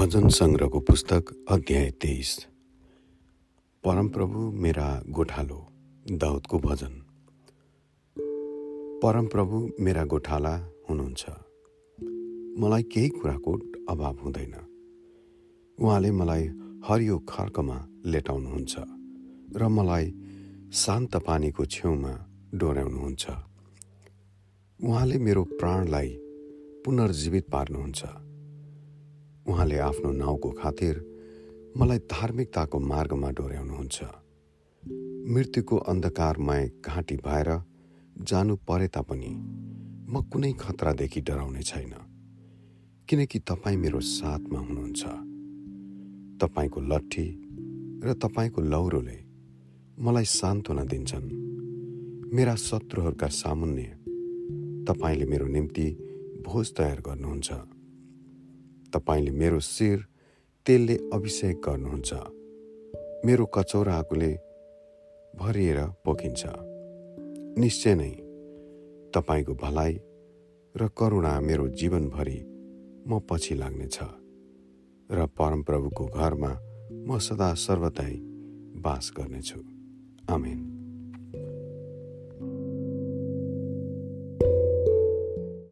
भजन सङ्ग्रहको पुस्तक अध्याय तेइस। परमप्रभु मेरा गोठालो दाउदको भजन। परमप्रभु मेरा गोठाला हुनुहुन्छ। मलाई केही कुराको अभाव हुँदैन। उहाँले मलाई हरियो खर्कमा लेटाउनुहुन्छ र मलाई शान्त पानीको छेउमा डोर्याउनुहुन्छ। उहाँले मेरो प्राणलाई पुनर्जीवित पार्नुहुन्छ। उहाँले आफ्नो नाउँको खातिर मलाई धार्मिकताको मार्गमा डोर्याउनुहुन्छ। मृत्युको अन्धकारमय घाँटी भएर जानु परे तापनि म कुनै खतरादेखि डराउने छैन किनकि तपाईँ मेरो साथमा हुनुहुन्छ। तपाईँको लट्ठी र तपाईँको लौरोले मलाई सान्त्वना दिन्छन्। मेरा शत्रुहरूका सामुन्ने तपाईँले मेरो निम्ति भोज तयार गर्नुहुन्छ। तपाईँले मेरो शिर तेलले अभिषेक गर्नुहुन्छ। मेरो कचौराकुले भरिएर पोखिन्छ। निश्चय नै तपाईँको भलाइ र करुणा मेरो जीवनभरि म पछि लाग्नेछ र परमप्रभुको घरमा म सदा सर्वदै बास गर्नेछु। आमेन।